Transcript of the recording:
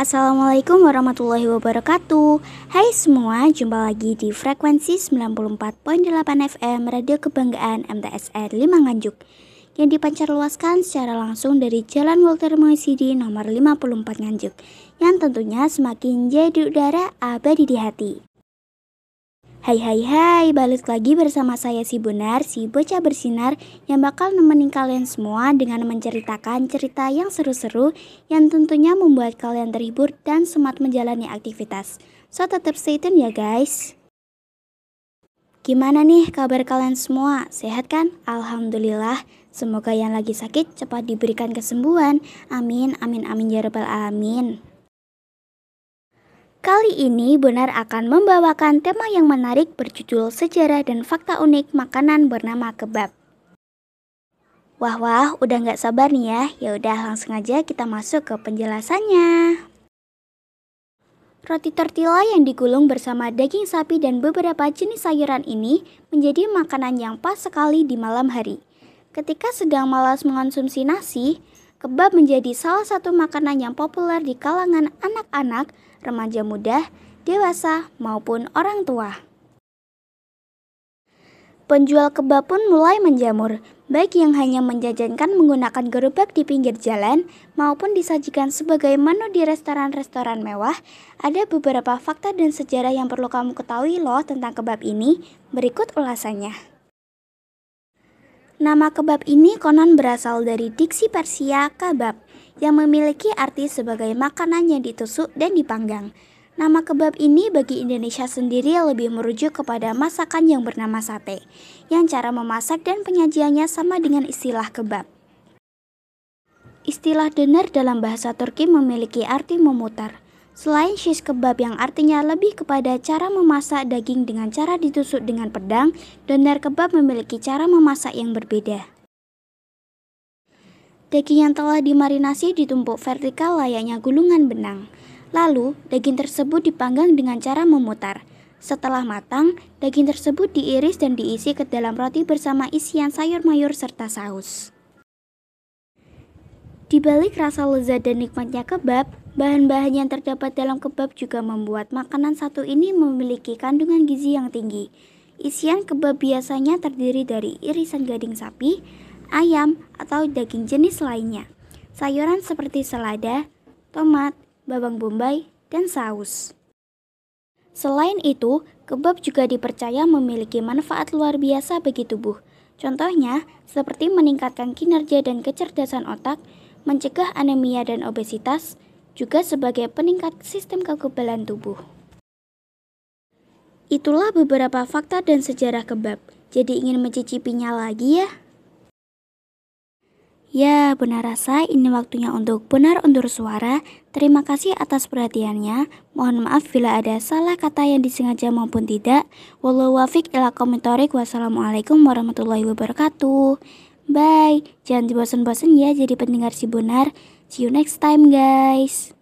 Assalamualaikum warahmatullahi wabarakatuh. Hai semua, jumpa lagi di frekuensi 94.8 FM Radio Kebanggaan MTSR 5 Nganjuk Yang dipancar luaskan secara langsung dari Jalan Walter Moisidi nomor 54 Nganjuk Yang tentunya semakin jadi udara abadi di hati Hai hai hai, balik lagi bersama saya si Bonar, si bocah bersinar yang bakal nemenin kalian semua dengan menceritakan cerita yang seru-seru yang tentunya membuat kalian terhibur dan semangat menjalani aktivitas. So tetap stay tune ya guys. Gimana nih kabar kalian semua? Sehat kan? Alhamdulillah. Semoga yang lagi sakit cepat diberikan kesembuhan. Amin, amin, amin ya rabbal. Kali ini Benar akan membawakan tema yang menarik berjudul Sejarah dan Fakta Unik Makanan bernama Kebab. Wah wah, udah nggak sabar nih ya. Ya udah langsung aja kita masuk ke penjelasannya. Roti tortilla yang digulung bersama daging sapi dan beberapa jenis sayuran ini menjadi makanan yang pas sekali di malam hari. Ketika sedang malas mengonsumsi nasi, kebab menjadi salah satu makanan yang populer di kalangan anak-anak remaja muda, dewasa, maupun orang tua. Penjual kebab pun mulai menjamur, baik yang hanya menjajankan menggunakan gerobak di pinggir jalan maupun disajikan sebagai menu di restoran-restoran mewah. Ada beberapa fakta dan sejarah yang perlu kamu ketahui loh tentang kebab ini. Berikut ulasannya. Nama kebab ini konon berasal dari diksi Persia kabab yang memiliki arti sebagai makanan yang ditusuk dan dipanggang. Nama kebab ini bagi Indonesia sendiri lebih merujuk kepada masakan yang bernama sate, yang cara memasak dan penyajiannya sama dengan istilah kebab. Istilah doner dalam bahasa Turki memiliki arti memutar. Selain shish kebab yang artinya lebih kepada cara memasak daging dengan cara ditusuk dengan pedang, doner kebab memiliki cara memasak yang berbeda. Daging yang telah dimarinasi ditumpuk vertikal layaknya gulungan benang. Lalu, daging tersebut dipanggang dengan cara memutar. Setelah matang, daging tersebut diiris dan diisi ke dalam roti bersama isian sayur mayur serta saus. Di balik rasa lezat dan nikmatnya kebab, bahan-bahan yang terdapat dalam kebab juga membuat makanan satu ini memiliki kandungan gizi yang tinggi. Isian kebab biasanya terdiri dari irisan gading sapi, ayam, atau daging jenis lainnya. Sayuran seperti selada, tomat, bawang bombay, dan saus. Selain itu, kebab juga dipercaya memiliki manfaat luar biasa bagi tubuh. Contohnya, seperti meningkatkan kinerja dan kecerdasan otak, mencegah anemia dan obesitas, juga sebagai peningkat sistem kekebalan tubuh. Itulah beberapa fakta dan sejarah kebab. Jadi ingin mencicipinya lagi ya? Ya, benar rasa ini waktunya untuk benar undur suara. Terima kasih atas perhatiannya. Mohon maaf bila ada salah kata yang disengaja maupun tidak. Wallahu wafiq ila komentarik. Wassalamualaikum warahmatullahi wabarakatuh. Bye. Jangan dibosan-bosan ya jadi pendengar si benar. See you next time guys.